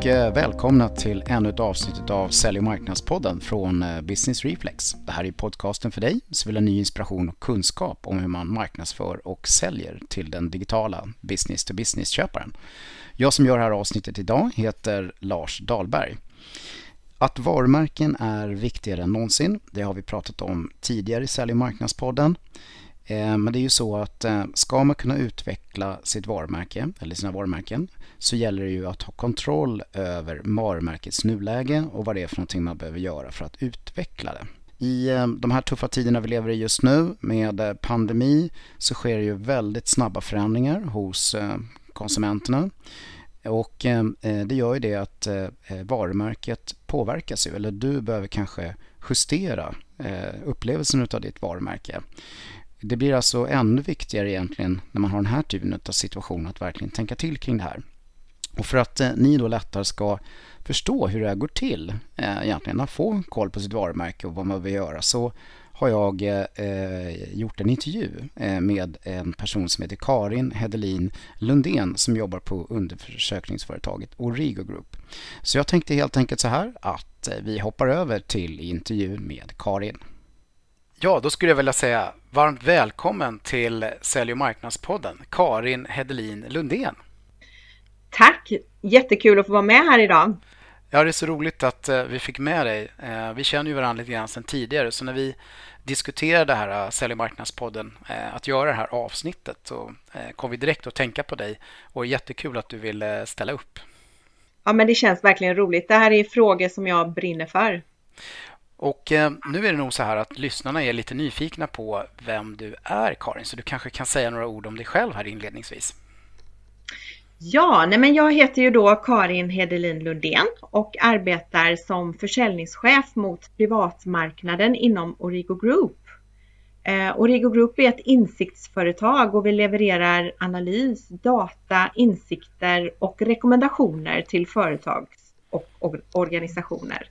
och eh, välkomna till ännu ett avsnitt av Sälj och marknadspodden från eh, Business Reflex. Det här är podcasten för dig som vill ha ny inspiration och kunskap om hur man marknadsför och säljer till den digitala business-to-business-köparen. Jag som gör det här avsnittet idag heter Lars Dahlberg. Att varumärken är viktigare än någonsin, det har vi pratat om tidigare i Sälj och marknadspodden. Eh, men det är ju så att eh, ska man kunna utveckla sitt varumärke eller sina varumärken så gäller det ju att ha kontroll över varumärkets nuläge och vad det är för någonting man behöver göra för att utveckla det. I eh, de här tuffa tiderna vi lever i just nu med pandemi så sker det ju väldigt snabba förändringar hos konsumenterna. Och det gör ju det att varumärket påverkas ju, eller du behöver kanske justera upplevelsen av ditt varumärke. Det blir alltså ännu viktigare egentligen när man har den här typen av situation att verkligen tänka till kring det här. Och för att eh, ni då lättare ska förstå hur det här går till eh, egentligen, att få koll på sitt varumärke och vad man behöver göra så har jag eh, gjort en intervju eh, med en person som heter Karin Hedelin Lundén som jobbar på undersökningsföretaget Origo Group. Så jag tänkte helt enkelt så här att eh, vi hoppar över till intervjun med Karin. Ja, då skulle jag vilja säga varmt välkommen till Sälj och marknadspodden, Karin Hedelin Lundén. Tack! Jättekul att få vara med här idag. Ja, det är så roligt att eh, vi fick med dig. Eh, vi känner ju varandra lite grann sedan tidigare, så när vi diskuterade det här eh, Sälj och marknadspodden, att göra det här avsnittet, så kom vi direkt att tänka på dig och jättekul att du ville ställa upp. Ja, men det känns verkligen roligt. Det här är frågor som jag brinner för. Och eh, nu är det nog så här att lyssnarna är lite nyfikna på vem du är Karin, så du kanske kan säga några ord om dig själv här inledningsvis. Ja, nej men jag heter ju då Karin Hedelin Lundén och arbetar som försäljningschef mot privatmarknaden inom Origo Group. Eh, Origo Group är ett insiktsföretag och vi levererar analys, data, insikter och rekommendationer till företag och organisationer.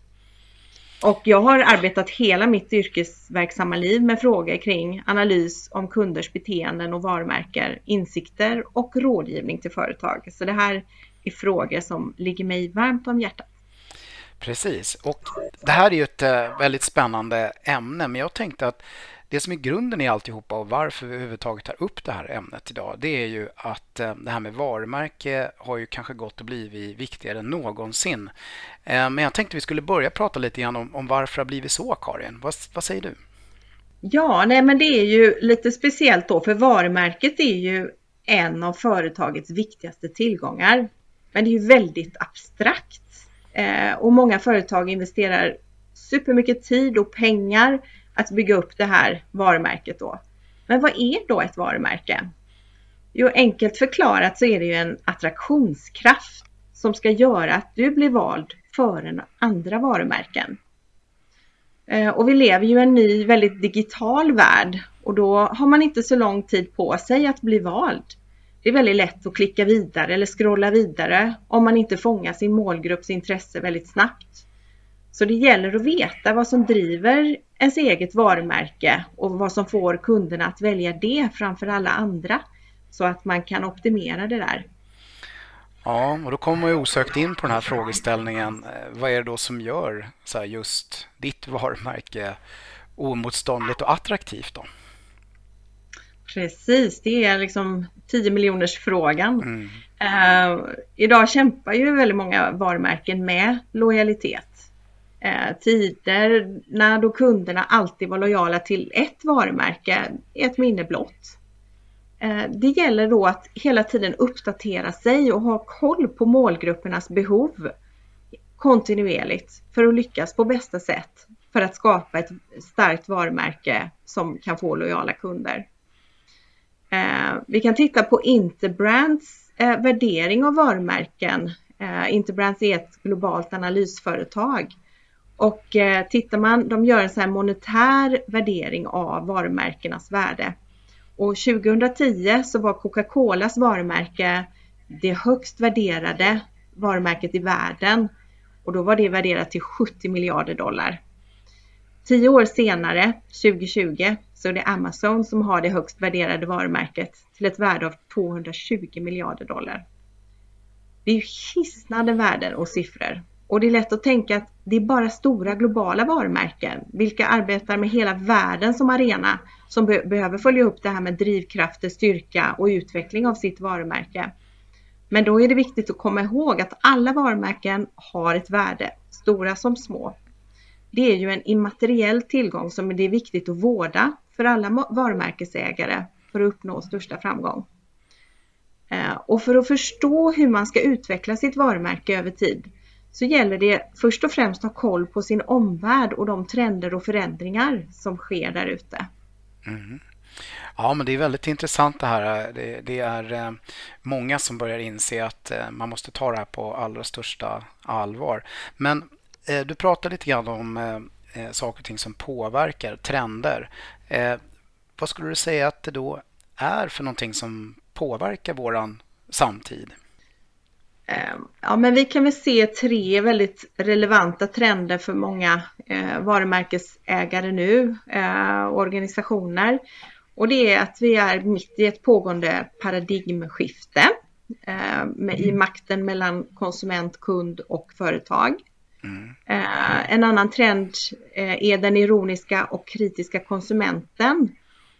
Och jag har arbetat hela mitt yrkesverksamma liv med frågor kring analys om kunders beteenden och varumärken, insikter och rådgivning till företag. Så det här är frågor som ligger mig varmt om hjärtat. Precis, och det här är ju ett eh, väldigt spännande ämne, men jag tänkte att det som är grunden i alltihopa och varför vi överhuvudtaget tar upp det här ämnet idag, det är ju att eh, det här med varumärke har ju kanske gått och blivit viktigare än någonsin. Eh, men jag tänkte vi skulle börja prata lite grann om, om varför det har blivit så, Karin. Vad, vad säger du? Ja, nej men det är ju lite speciellt då, för varumärket är ju en av företagets viktigaste tillgångar. Men det är ju väldigt abstrakt eh, och många företag investerar supermycket tid och pengar att bygga upp det här varumärket då. Men vad är då ett varumärke? Jo, enkelt förklarat så är det ju en attraktionskraft som ska göra att du blir vald före andra varumärken. Eh, och vi lever ju i en ny, väldigt digital värld och då har man inte så lång tid på sig att bli vald. Det är väldigt lätt att klicka vidare eller scrolla vidare om man inte fångar sin målgrupps intresse väldigt snabbt. Så det gäller att veta vad som driver ens eget varumärke och vad som får kunderna att välja det framför alla andra så att man kan optimera det där. Ja, och då kommer man ju osökt in på den här frågeställningen. Eh, vad är det då som gör så just ditt varumärke omotståndligt och attraktivt då? Precis, det är liksom 10 miljoners frågan. Mm. Uh, idag kämpar ju väldigt många varumärken med lojalitet eh, tiderna då kunderna alltid var lojala till ett varumärke är ett minne blott. Eh, det gäller då att hela tiden uppdatera sig och ha koll på målgruppernas behov kontinuerligt för att lyckas på bästa sätt för att skapa ett starkt varumärke som kan få lojala kunder. Eh, vi kan titta på Interbrands eh, värdering av varumärken. Eh, Interbrands är ett globalt analysföretag och eh, tittar man, de gör en så här monetär värdering av varumärkenas värde. Och 2010 så var Coca-Colas varumärke det högst värderade varumärket i världen. Och då var det värderat till 70 miljarder dollar. Tio år senare, 2020, så är det Amazon som har det högst värderade varumärket till ett värde av 220 miljarder dollar. Det är ju hisnande värden och siffror. Och det är lätt att tänka att det är bara stora globala varumärken, vilka arbetar med hela världen som arena, som be behöver följa upp det här med drivkrafter, styrka och utveckling av sitt varumärke. Men då är det viktigt att komma ihåg att alla varumärken har ett värde, stora som små. Det är ju en immateriell tillgång som det är viktigt att vårda för alla varumärkesägare för att uppnå största framgång. Eh, och för att förstå hur man ska utveckla sitt varumärke över tid så gäller det först och främst att ha koll på sin omvärld och de trender och förändringar som sker där ute. Mm. Ja, men det är väldigt intressant det här. Det, det, är eh, många som börjar inse att eh, man måste ta det här på allra största allvar. Men eh, du pratar lite grann om eh, saker och ting som påverkar trender. Vad skulle du säga att det då är för någonting som påverkar våran samtid? Ja, men vi kan väl se tre väldigt relevanta trender för många eh, varumärkesägare nu, eh, organisationer. Och det är att vi är mitt i ett pågående paradigmskifte eh, i makten mellan konsument, kund och företag. Mm. En annan trend är den ironiska och kritiska konsumenten.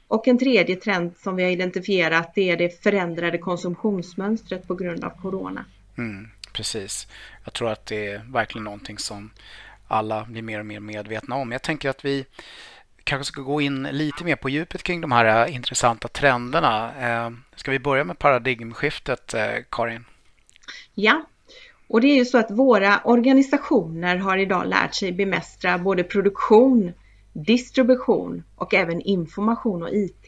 Och en tredje trend som vi har identifierat är det förändrade konsumtionsmönstret på grund av corona. Mm, precis. Jag tror att det är verkligen någonting som alla blir mer och mer medvetna om. Jag tänker att vi kanske ska gå in lite mer på djupet kring de här äh, intressanta trenderna. Äh, ska vi börja med paradigmskiftet, äh, Karin? Ja, och det är ju så att våra organisationer har idag lärt sig bemästra både produktion, distribution och även information och IT.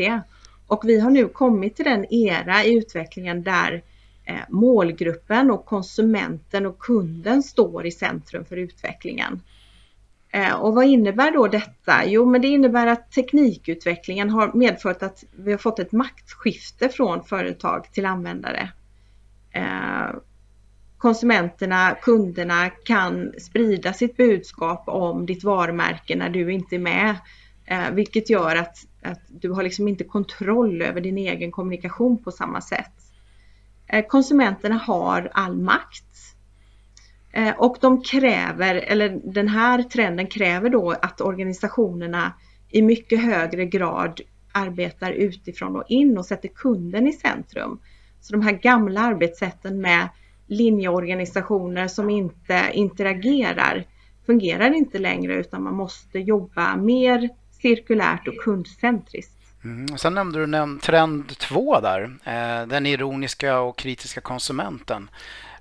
Och vi har nu kommit till den era i utvecklingen där Eh, målgruppen och konsumenten och kunden står i centrum för utvecklingen. Eh, och vad innebär då detta? Jo, men det innebär att teknikutvecklingen har medfört att vi har fått ett maktskifte från företag till användare. Eh, konsumenterna, kunderna kan sprida sitt budskap om ditt varumärke när du inte är med. Vilket gör att, att du har liksom inte kontroll över din egen kommunikation på samma sätt. Eh, konsumenterna har all makt eh, och de kräver, eller den här trenden kräver då att organisationerna i mycket högre grad arbetar utifrån och in och sätter kunden i centrum. Så de här gamla arbetssätten med linjeorganisationer som inte interagerar fungerar inte längre utan man måste jobba mer cirkulärt och kundcentriskt. Mm. Sen nämnde du en trend två där, eh, den ironiska och kritiska konsumenten.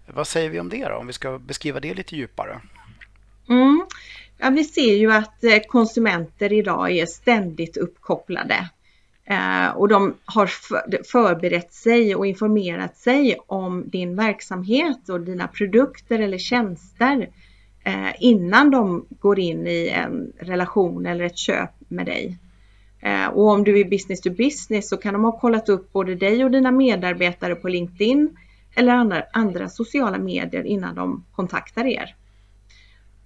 Vad säger vi om det då, om vi ska beskriva det lite djupare? Mm. Ja, vi ser ju att eh, konsumenter idag är ständigt uppkopplade eh, och de har förberett sig och informerat sig om din verksamhet och dina produkter eller tjänster innan de går in i en relation eller ett köp med dig. Eh, och om du är business to business så kan de ha kollat upp både dig och dina medarbetare på LinkedIn eller andra, andra sociala medier innan de kontaktar er.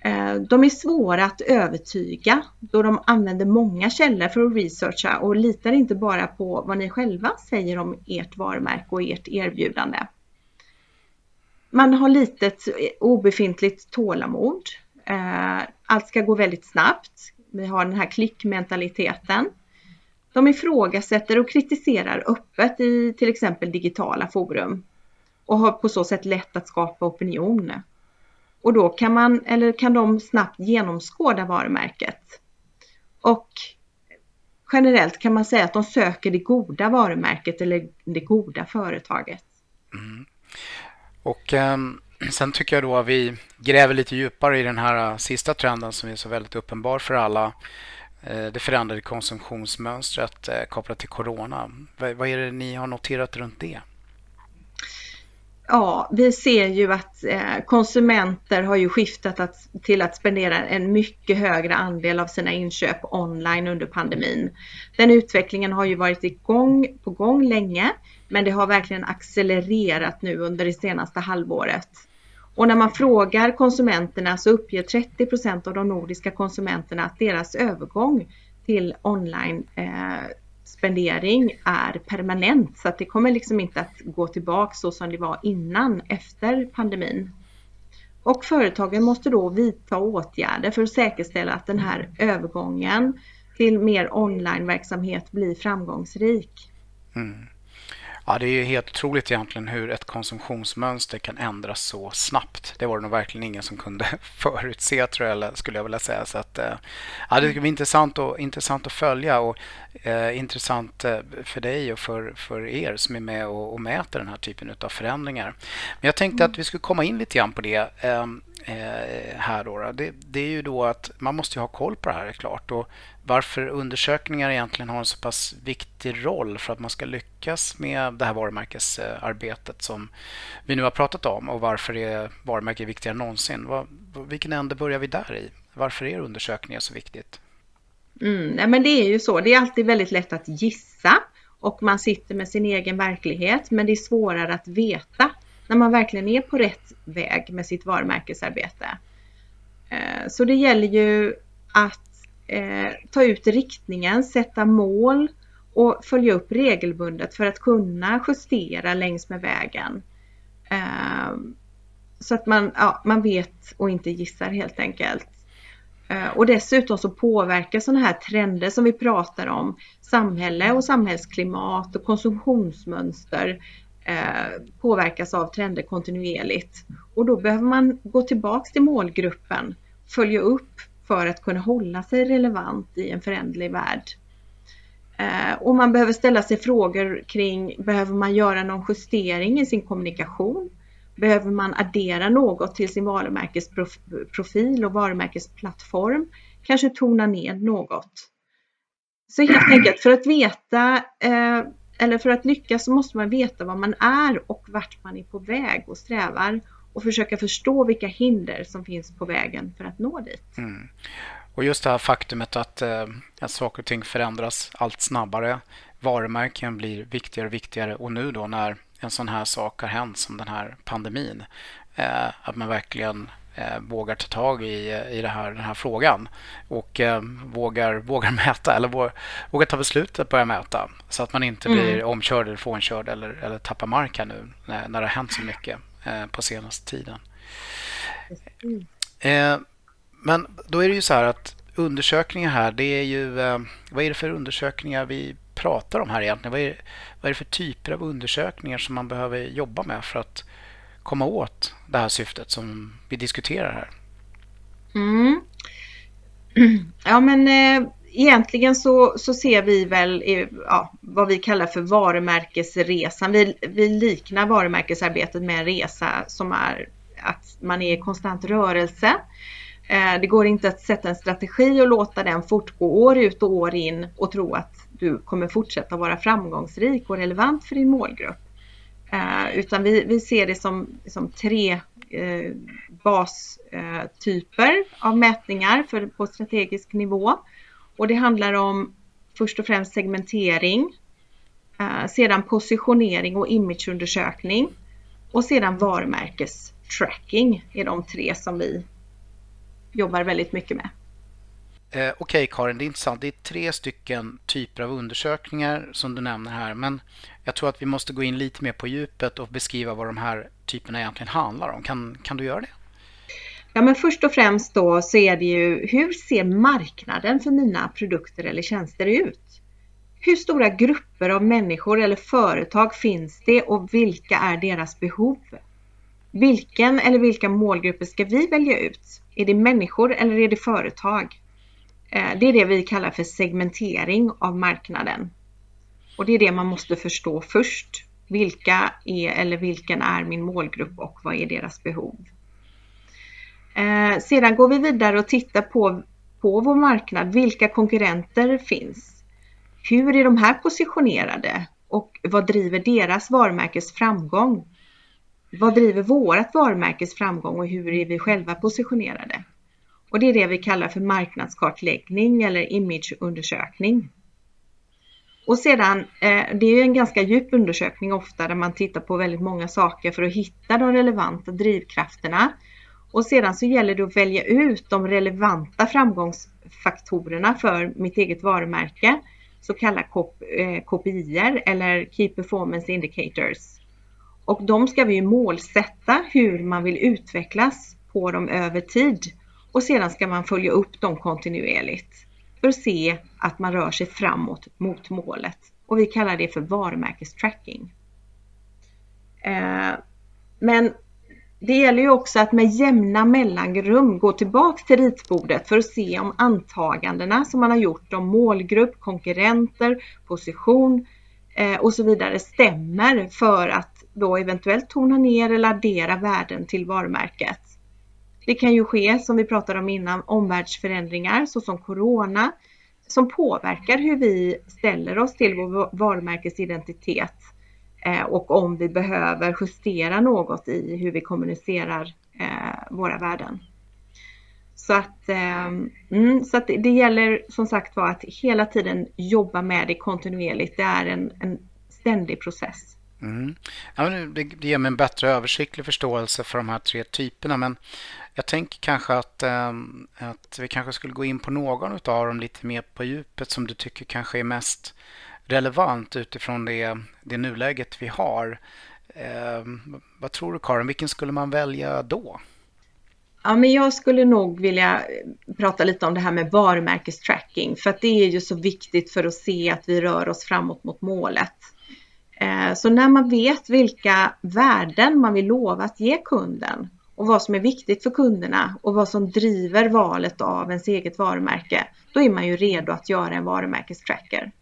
Eh, de är svåra att övertyga då de använder många källor för att researcha och litar inte bara på vad ni själva säger om ert varumärke och ert erbjudande. Man har litet obefintligt tålamod. Eh, allt ska gå väldigt snabbt. Vi har den här klickmentaliteten. De ifrågasätter och kritiserar öppet i till exempel digitala forum och har på så sätt lätt att skapa opinion. Och då kan man, eller kan de snabbt genomskåda varumärket. Och generellt kan man säga att de söker det goda varumärket eller det goda företaget. Mm. Och eh, sen tycker jag då att vi gräver lite djupare i den här sista trenden som är så väldigt uppenbar för alla. Eh, det förändrade konsumtionsmönstret eh, kopplat till corona. Vad är det ni har noterat runt det? Ja, vi ser ju att eh, konsumenter har ju skiftat att, till att spendera en mycket högre andel av sina inköp online under pandemin. Den utvecklingen har ju varit igång, på gång länge, men det har verkligen accelererat nu under det senaste halvåret. Och när man frågar konsumenterna så uppger 30 procent av de nordiska konsumenterna att deras övergång till online eh, spendering är permanent så att det kommer liksom inte att gå tillbaka så som det var innan efter pandemin. Och företagen måste då vidta åtgärder för att säkerställa att den här övergången till mer onlineverksamhet blir framgångsrik. Mm. Ja, det är ju helt otroligt egentligen hur ett konsumtionsmönster kan ändras så snabbt. Det var det nog verkligen ingen som kunde förutse tror jag, skulle jag vilja säga. Så att, eh, ja, det ska bli intressant, och, intressant att följa och eh, intressant eh, för dig och för, för er som är med och, och mäter den här typen av förändringar. Men jag tänkte att vi skulle komma in lite grann på det. Eh, Eh, här då, det, det, är ju då att man måste ha koll på det här är klart. Och varför undersökningar egentligen har en så pass viktig roll för att man ska lyckas med det här varumärkesarbetet som vi nu har pratat om och varför är varumärke viktigare än någonsin? Vad, vilken ände börjar vi där i? Varför är undersökningar så viktigt? Mm, nej men det är ju så, det är alltid väldigt lätt att gissa och man sitter med sin egen verklighet men det är svårare att veta när man verkligen är på rätt väg med sitt varumärkesarbete. Eh, så det gäller ju att eh, ta ut riktningen, sätta mål och följa upp regelbundet för att kunna justera längs med vägen. Eh, så att man, ja, man vet och inte gissar helt enkelt. Och dessutom så påverkar sådana här trender som vi pratar om samhälle och samhällsklimat och konsumtionsmönster Eh, påverkas av trender kontinuerligt. Och då behöver man gå tillbaks till målgruppen, följa upp för att kunna hålla sig relevant i en föränderlig värld. Eh, och man behöver ställa sig frågor kring, behöver man göra någon justering i sin kommunikation? Behöver man addera något till sin varumärkesprofil och varumärkesplattform? Kanske tona ner något? Så helt enkelt för att veta eh, eller för att lyckas så måste man veta vad man är och vart man är på väg och strävar och försöka förstå vilka hinder som finns på vägen för att nå dit. Mm. Och just det här faktumet att, eh, saker och ting förändras allt snabbare. Varumärken blir viktigare och viktigare och nu då när en sån här sak har hänt som den här pandemin. Eh, att man verkligen eh, vågar ta tag i, i det här, den här frågan och eh, vågar, vågar mäta eller vågar, vågar ta beslutet att börja mäta så att man inte mm. blir omkörd eller frånkörd eller, eller tappar mark här nu när, när det har hänt så mycket eh, på senaste tiden. Mm. Eh, men då är det ju så här att undersökningar här, det är ju... Eh, vad är det för undersökningar vi pratar om här egentligen? Vad är, vad är det för typer av undersökningar som man behöver jobba med för att komma åt det här syftet som vi diskuterar här? Mm. Ja men eh, egentligen så, så ser vi väl eh, ja, vad vi kallar för varumärkesresan. Vi, vi liknar varumärkesarbetet med en resa som är att man är i konstant rörelse. Eh, det går inte att sätta en strategi och låta den fortgå år ut och år in och tro att du kommer fortsätta vara framgångsrik och relevant för din målgrupp. Eh, utan vi, vi ser det som, som tre eh, bastyper eh, av mätningar för, på strategisk nivå. Och det handlar om först och främst segmentering, eh, sedan positionering och imageundersökning och sedan varumärkestracking är de tre som vi jobbar väldigt mycket med. Eh, Okej okay, Karin, det är intressant. Det är tre stycken typer av undersökningar som du nämner här. Men jag tror att vi måste gå in lite mer på djupet och beskriva vad de här typerna egentligen handlar om. Kan, kan du göra det? Ja, men först och främst då så är det ju hur ser marknaden för mina produkter eller tjänster ut? Hur stora grupper av människor eller företag finns det och vilka är deras behov? Vilken eller vilka målgrupper ska vi välja ut? Är det människor eller är det företag? Eh, det är det vi kallar för segmentering av marknaden. Och det är det man måste förstå först. Vilka är eller vilken är min målgrupp och vad är deras behov? Eh, sedan går vi vidare och tittar på, på vår marknad. Vilka konkurrenter finns? Hur är de här positionerade? Och vad driver deras varumärkes framgång? Vad driver vårat varumärkes framgång och hur är vi själva positionerade? Och det är det vi kallar för marknadskartläggning eller imageundersökning. Och sedan, eh, det är en ganska djup undersökning ofta där man tittar på väldigt många saker för att hitta de relevanta drivkrafterna. Och sedan så gäller det att välja ut de relevanta framgångsfaktorerna för mitt eget varumärke så kallade KPIer eh, eller Key Performance Indicators. Och de ska vi målsätta hur man vill utvecklas på dem över tid och sedan ska man följa upp dem kontinuerligt för att se att man rör sig framåt mot målet. Och vi kallar det för varumärkestracking. Eh, men det gäller ju också att med jämna mellanrum gå tillbaks till ritbordet för att se om antagandena som man har gjort om målgrupp, konkurrenter, position eh, och så vidare stämmer för att då eventuellt tona ner eller addera värden till varumärket. Det kan ju ske, som vi pratade om innan, omvärldsförändringar såsom corona som påverkar hur vi ställer oss till vår varumärkesidentitet eh, och om vi behöver justera något i hur vi kommunicerar eh, våra värden. Så att, ehm, mm, så att det gäller som sagt var att hela tiden jobba med det kontinuerligt. Det är en, en ständig process. Mm. Ja, det, det ger mig en bättre översiktlig förståelse för de här tre typerna. Men jag tänker kanske att, ehm, att vi kanske skulle gå in på någon av dem lite mer på djupet som du tycker kanske är mest relevant utifrån det, det nuläget vi har. Ehm, vad tror du Karin, vilken skulle man välja då? Ja, men jag skulle nog vilja prata lite om det här med varumärkestracking för att det är ju så viktigt för att se att vi rör oss framåt mot målet. Eh, så när man vet vilka värden man vill lova att ge kunden och vad som är viktigt för kunderna och vad som driver valet av ens eget varumärke, då är man ju redo att göra en varumärkestracker.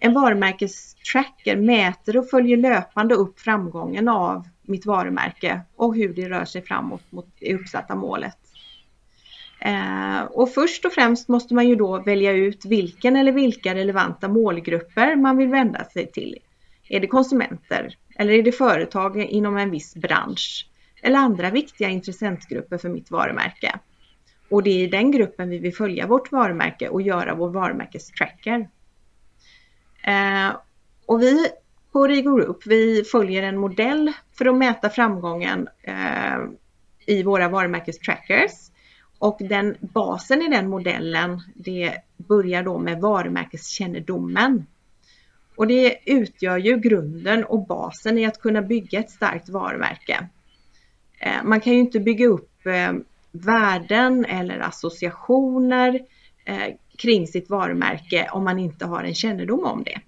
En varumärkestracker mäter och följer löpande upp framgången av mitt varumärke och hur det rör sig framåt mot det uppsatta målet. Eh, och först och främst måste man ju då välja ut vilken eller vilka relevanta målgrupper man vill vända sig till är det konsumenter eller är det företag inom en viss bransch eller andra viktiga intressentgrupper för mitt varumärke? Och det är i den gruppen vi vill följa vårt varumärke och göra vår varumärkestracker. Eh, och vi på Rigo Group, vi följer en modell för att mäta framgången eh, i våra varumärkestrackers. Och den basen i den modellen, det börjar då med varumärkeskännedomen. Och det utgör ju grunden och basen i att kunna bygga ett starkt varumärke. Eh, man kan ju inte bygga upp eh, värden eller associationer eh, kring sitt varumärke om man inte har en kännedom om det.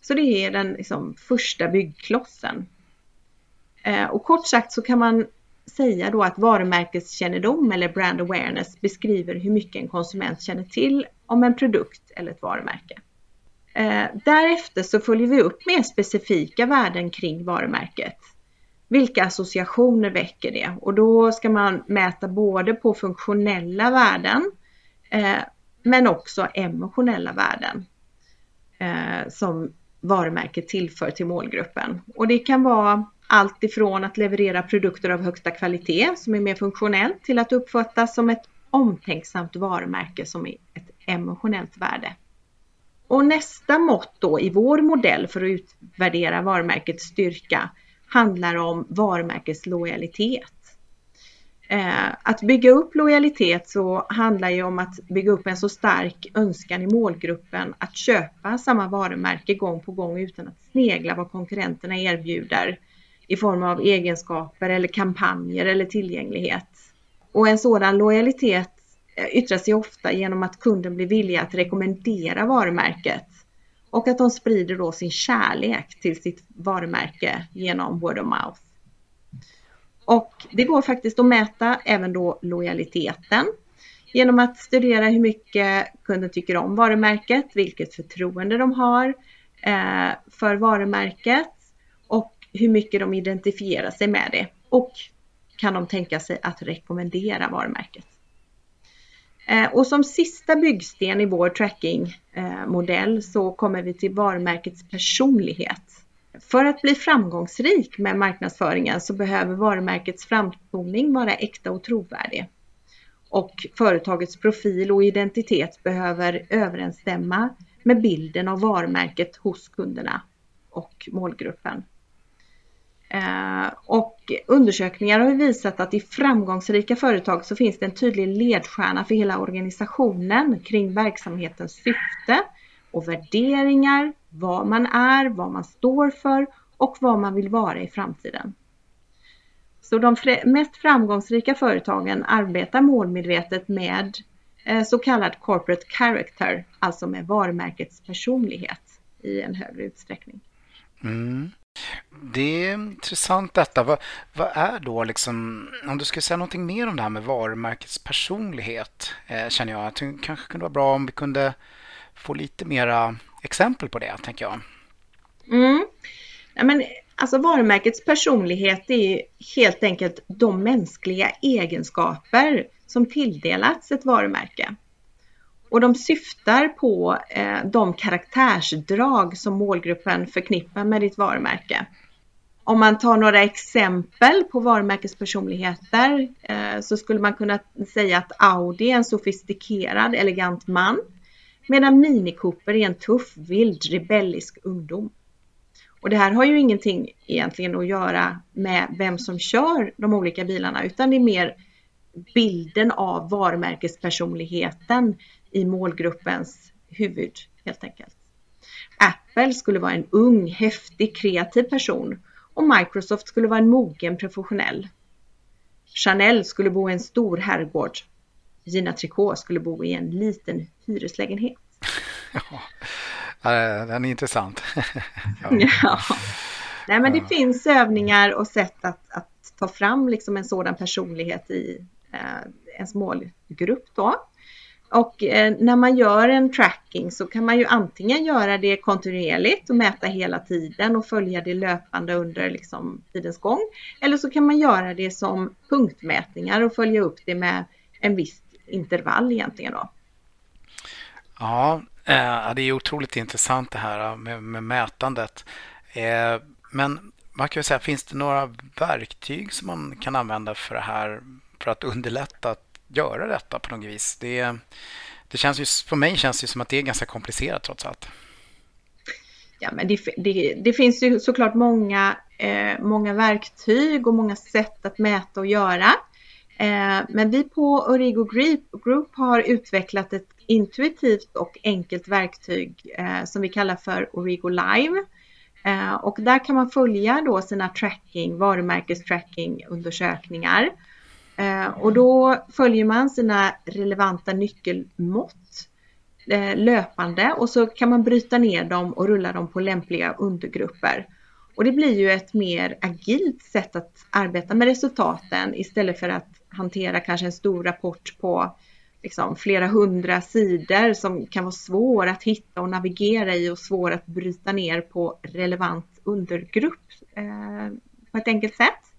Så det är den liksom första byggklossen. Och kort sagt så kan man säga då att varumärkeskännedom eller brand awareness beskriver hur mycket en konsument känner till om en produkt eller ett varumärke. Eh, därefter så följer vi upp mer specifika värden kring varumärket. Vilka associationer väcker det? Och då ska man mäta både på funktionella värden eh, men också emotionella värden eh, som varumärket tillför till målgruppen. Och det kan vara allt ifrån att leverera produkter av högsta kvalitet som är mer funktionellt till att uppfattas som ett omtänksamt varumärke som är ett emotionellt värde. Och nästa mått då i vår modell för att utvärdera varumärkets styrka handlar om varumärkeslojalitet. lojalitet. att bygga upp lojalitet så handlar ju om att bygga upp en så stark önskan i målgruppen att köpa samma varumärke gång på gång utan att snegla vad konkurrenterna erbjuder i form av egenskaper eller kampanjer eller tillgänglighet. Och en sådan lojalitet Eh, yttrar sig ofta genom att kunden blir villig att rekommendera varumärket och att de sprider då sin kärlek till sitt varumärke genom word of mouth. Och det går faktiskt att mäta även då lojaliteten genom att studera hur mycket kunden tycker om varumärket, vilket förtroende de har eh, för varumärket och hur mycket de identifierar sig med det. Och kan de tänka sig att rekommendera varumärket. Eh, och som sista byggsten i vår trackingmodell så kommer vi till varumärkets personlighet. För att bli framgångsrik med marknadsföringen så behöver varumärkets framtoning vara äkta och trovärdig. Och företagets profil och identitet behöver överensstämma med bilden av varumärket hos kunderna och målgruppen. Eh, och undersökningar har visat att i framgångsrika företag så finns det en tydlig ledstjärna för hela organisationen kring verksamhetens syfte, och värderingar, vad man är, vad man står för och vad man vill vara i framtiden. Så de mest framgångsrika företagen arbetar målmedvetet med eh, så kallad corporate character, alltså med varumärkets personlighet i en högre utsträckning. Mm. Det är intressant detta. Vad, vad, är då liksom, om du skulle säga någonting mer om det här med varumärkets personlighet, eh, känner jag att det kanske kunde vara bra om vi kunde få lite mera exempel på det, tänker jag. Mm. Ja, men, alltså varumärkets personlighet är helt enkelt de mänskliga egenskaper som tilldelats ett varumärke. Och de syftar på eh, de karaktärsdrag som målgruppen förknippar med ditt varumärke. Om man tar några exempel på varumärkespersonligheter eh, så skulle man kunna säga att Audi är en sofistikerad, elegant man medan Mini Cooper är en tuff, vild, rebellisk ungdom. Och det här har ju ingenting egentligen att göra med vem som kör de olika bilarna utan det är mer bilden av varumärkespersonligheten i målgruppens huvud helt enkelt. Apple skulle vara en ung, häftig, kreativ person och Microsoft skulle vara en mogen professionell. Chanel skulle bo i en stor herrgård. Gina Tricot skulle bo i en liten hyreslägenhet. Ja, den är intressant. ja. ja. Nej, men det ja. finns övningar och sätt att, att ta fram liksom en sådan personlighet i eh, ens målgrupp. Då. Och eh, när man gör en tracking så kan man ju antingen göra det kontinuerligt och mäta hela tiden och följa det löpande under liksom, tidens gång. Eller så kan man göra det som punktmätningar och följa upp det med en viss intervall egentligen. Då. Ja, eh, det är otroligt intressant det här med, med mätandet. Eh, men man kan ju säga, finns det några verktyg som man kan använda för det här för att underlätta göra detta på något vis. Det, det känns ju, för mig känns det som att det är ganska komplicerat trots allt. Ja, men det, det, det finns ju såklart många, eh, många verktyg och många sätt att mäta och göra. Eh, men vi på Origo Group har utvecklat ett intuitivt och enkelt verktyg eh, som vi kallar för Origo Live. Eh, och där kan man följa då sina tracking, varumärkestracking undersökningar Eh, Eh, och då följer man sina relevanta nyckelmått eh, löpande och så kan man bryta ner dem och rulla dem på lämpliga undergrupper. Och det blir ju ett mer agilt sätt att arbeta med resultaten istället för att hantera kanske en stor rapport på liksom flera hundra sidor som kan vara svår att hitta och navigera i och svår att bryta ner på relevant undergrupp eh, på ett enkelt sätt.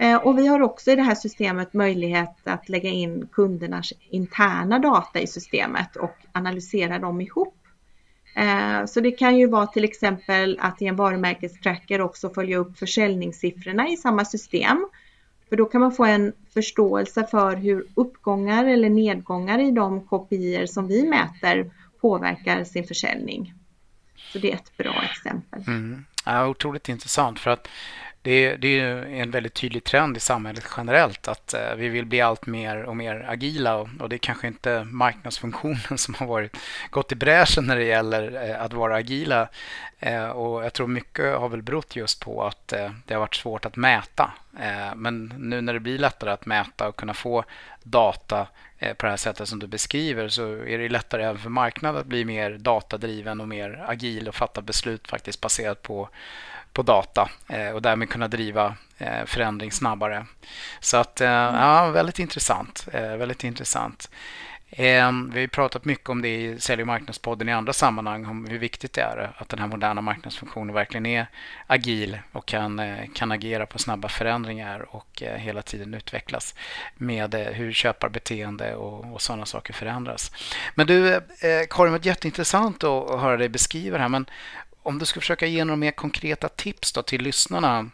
Eh, och vi har också i det här systemet möjlighet att lägga in kundernas interna data i systemet och analysera dem ihop. Eh, så det kan ju vara till exempel att i en varumärkestracker också följa upp försäljningssiffrorna i samma system. För då kan man få en förståelse för hur uppgångar eller nedgångar i de kopior som vi mäter påverkar sin försäljning. Så det är ett bra exempel. Mm. Ja, otroligt intressant för att det, det är en väldigt tydlig trend i samhället generellt att eh, vi vill bli allt mer och mer agila och, och, det är kanske inte marknadsfunktionen som har varit, gått i bräschen när det gäller eh, att vara agila. Eh, och jag tror mycket har väl berott just på att det har varit svårt att mäta. men nu när det blir lättare att mäta och kunna få data på det här sättet som du beskriver så är det lättare även för marknaden att bli mer datadriven och mer agil och fatta beslut faktiskt baserat på på data eh, och därmed kunna driva eh, förändring snabbare. Så att, eh, mm. ja, väldigt intressant. Väldigt intressant. Vi har pratat mycket om det i Sälj och marknadspodden i andra sammanhang om hur viktigt det är att den här moderna marknadsfunktionen verkligen är agil och kan, kan agera på snabba förändringar och hela tiden utvecklas med hur köparbeteende och, och sådana saker förändras. Men du Karin, det var jätteintressant att höra dig beskriva det här. Men om du ska försöka ge några mer konkreta tips då till lyssnarna.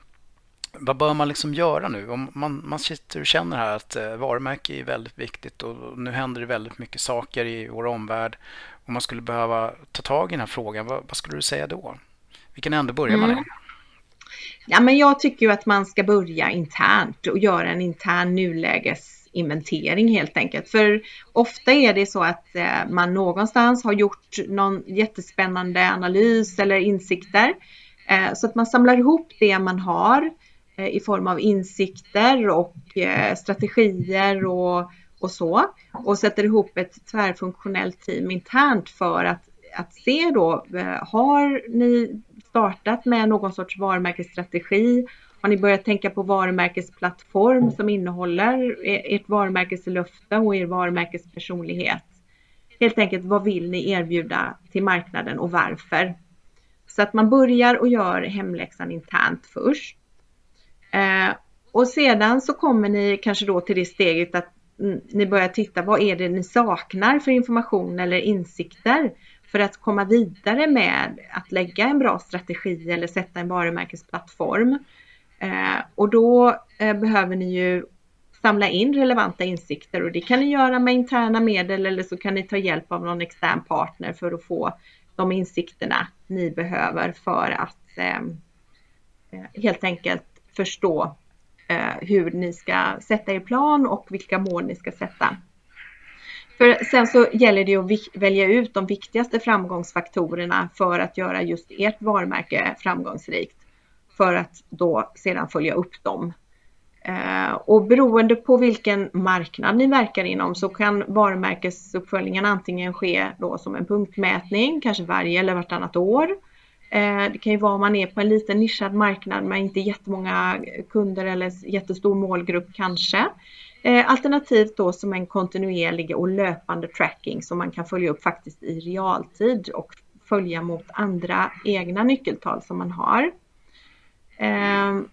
Vad bör man liksom göra nu? Om man, man sitter och känner här att eh, varumärke är väldigt viktigt och nu händer det väldigt mycket saker i vår omvärld. Om man skulle behöva ta tag i den här frågan, vad, vad skulle du säga då? Vilken ände börjar man i? Mm. Ja, men jag tycker ju att man ska börja internt och göra en intern nuläges inventering helt enkelt. För ofta är det så att eh, man någonstans har gjort någon jättespännande analys eller insikter. Eh, så att man samlar ihop det man har eh, i form av insikter och strategier och, och så och sätter ihop ett tvärfunktionellt team internt för att, att se då, har ni startat med någon sorts varumärkesstrategi? Har ni börjat tänka på varumärkesplattform som innehåller ert varumärkeslöfte och er varumärkespersonlighet? Helt enkelt, vad vill ni erbjuda till marknaden och varför? Så att man börjar och gör hemläxan internt först. Eh, och sedan så kommer ni kanske då till det steget att ni börjar titta, vad är det ni saknar för information eller insikter för att komma vidare med att lägga en bra strategi eller sätta en varumärkesplattform. Eh, och då eh, behöver ni ju samla in relevanta insikter och det kan ni göra med interna medel eller så kan ni ta hjälp av någon extern partner för att få de insikterna ni behöver för att eh, eh helt enkelt förstå eh, hur ni ska sätta er plan och vilka mål ni ska sätta. För sen så gäller det att välja ut de viktigaste framgångsfaktorerna för att göra just ert varumärke framgångsrikt för att då sedan följa upp dem. Eh, och beroende på vilken marknad ni verkar inom så kan varumärkesuppföljningen antingen ske då som en punktmätning, kanske varje eller vartannat år. Eh, det kan ju vara om man är på en liten nischad marknad med inte jättemånga kunder eller jättestor målgrupp kanske. Eh, alternativt då som en kontinuerlig och löpande tracking som man kan följa upp faktiskt i realtid och följa mot andra egna nyckeltal som man har. Ehm,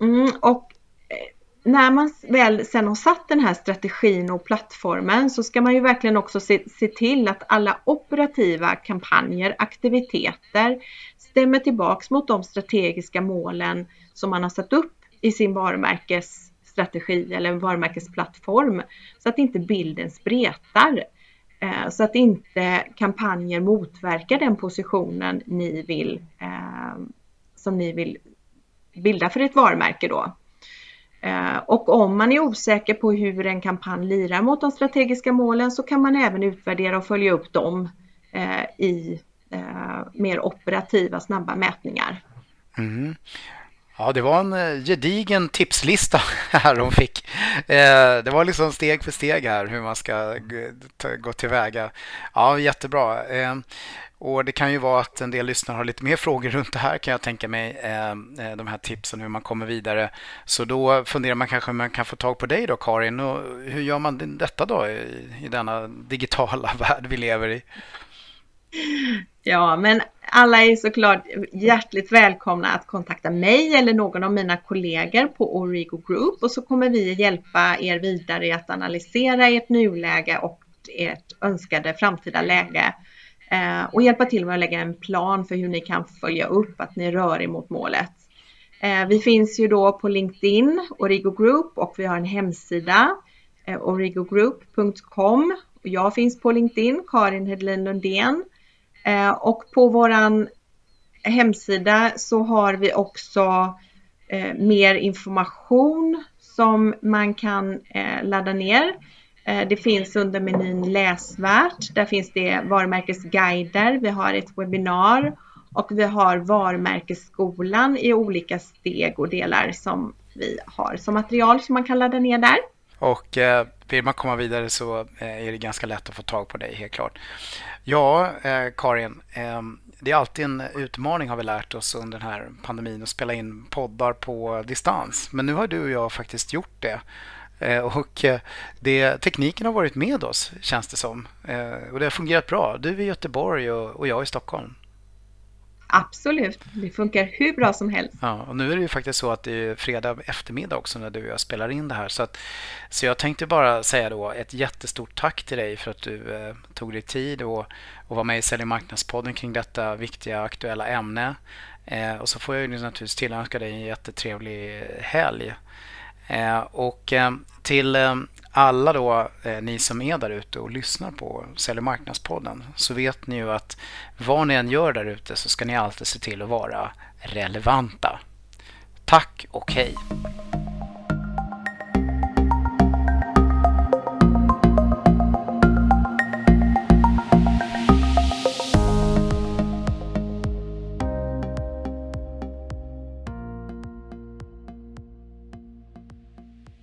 mm, och eh, när man väl sen har satt den här strategin och plattformen så ska man ju verkligen också se, se, till att alla operativa kampanjer, aktiviteter stämmer tillbaks mot de strategiska målen som man har satt upp i sin varumärkesstrategi eller varumärkesplattform så att inte bilden spretar. Eh, så att inte kampanjer motverkar den positionen ni vill ehm, som ni vill bilda för ett varumärke då. Eh, och om man är osäker på hur en kampanj lirar mot de strategiska målen så kan man även utvärdera och följa upp dem eh, i eh, mer operativa snabba mätningar. Mm. Ja, det var en eh, gedigen tipslista här hon fick. Eh, det var liksom steg för steg här hur man ska gå tillväga. Ja, jättebra. Eh, och Det kan ju vara att en del lyssnare har lite mer frågor runt det här kan jag tänka mig. De här tipsen hur man kommer vidare. Så då funderar man kanske om man kan få tag på dig då Karin. Och hur gör man detta då i denna digitala värld vi lever i? Ja, men alla är såklart hjärtligt välkomna att kontakta mig eller någon av mina kollegor på Origo Group och så kommer vi hjälpa er vidare i att analysera ert nuläge och ert önskade framtida läge eh, och hjälpa till med att lägga en plan för hur ni kan följa upp att ni rör er mot målet. Eh, vi finns ju då på LinkedIn, Origo Group och vi har en hemsida, eh, origogroup.com. Jag finns på LinkedIn, Karin Hedlin Lundén. Eh, och på våran hemsida så har vi också eh, mer information som man kan eh, ladda ner. Eh, det finns under menyn läsvärt. Där finns det varumärkesguider. Vi har ett webbinar och vi har varumärkesskolan i olika steg och delar som vi har som material som man kan ladda ner där. Och eh, vill man komma vidare så eh, är det ganska lätt att få tag på dig, helt klart. Ja, eh, Karin, ehm, det är alltid en utmaning har vi lärt oss under den här pandemin att spela in poddar på distans. Men nu har du och jag faktiskt gjort det. Eh, och det, tekniken har varit med oss, känns det som. Och det har fungerat bra. Du i Göteborg och jag i Stockholm. Absolut, det funkar hur bra som helst. Ja, och nu är det ju faktiskt så att det är fredag eftermiddag också när du och jag spelar in det här. Så, att, så jag tänkte bara säga då ett jättestort tack till dig för att du eh, tog dig tid och, och var med i Sälj marknadspodden kring detta viktiga aktuella ämne. Eh, och så får jag ju naturligtvis tillönska dig en jättetrevlig helg. Eh, och eh, till eh, alla då eh, ni som är där ute och lyssnar på Sälj marknadspodden så vet ni ju att vad ni än gör där ute så ska ni alltid se till att vara relevanta. Tack och hej!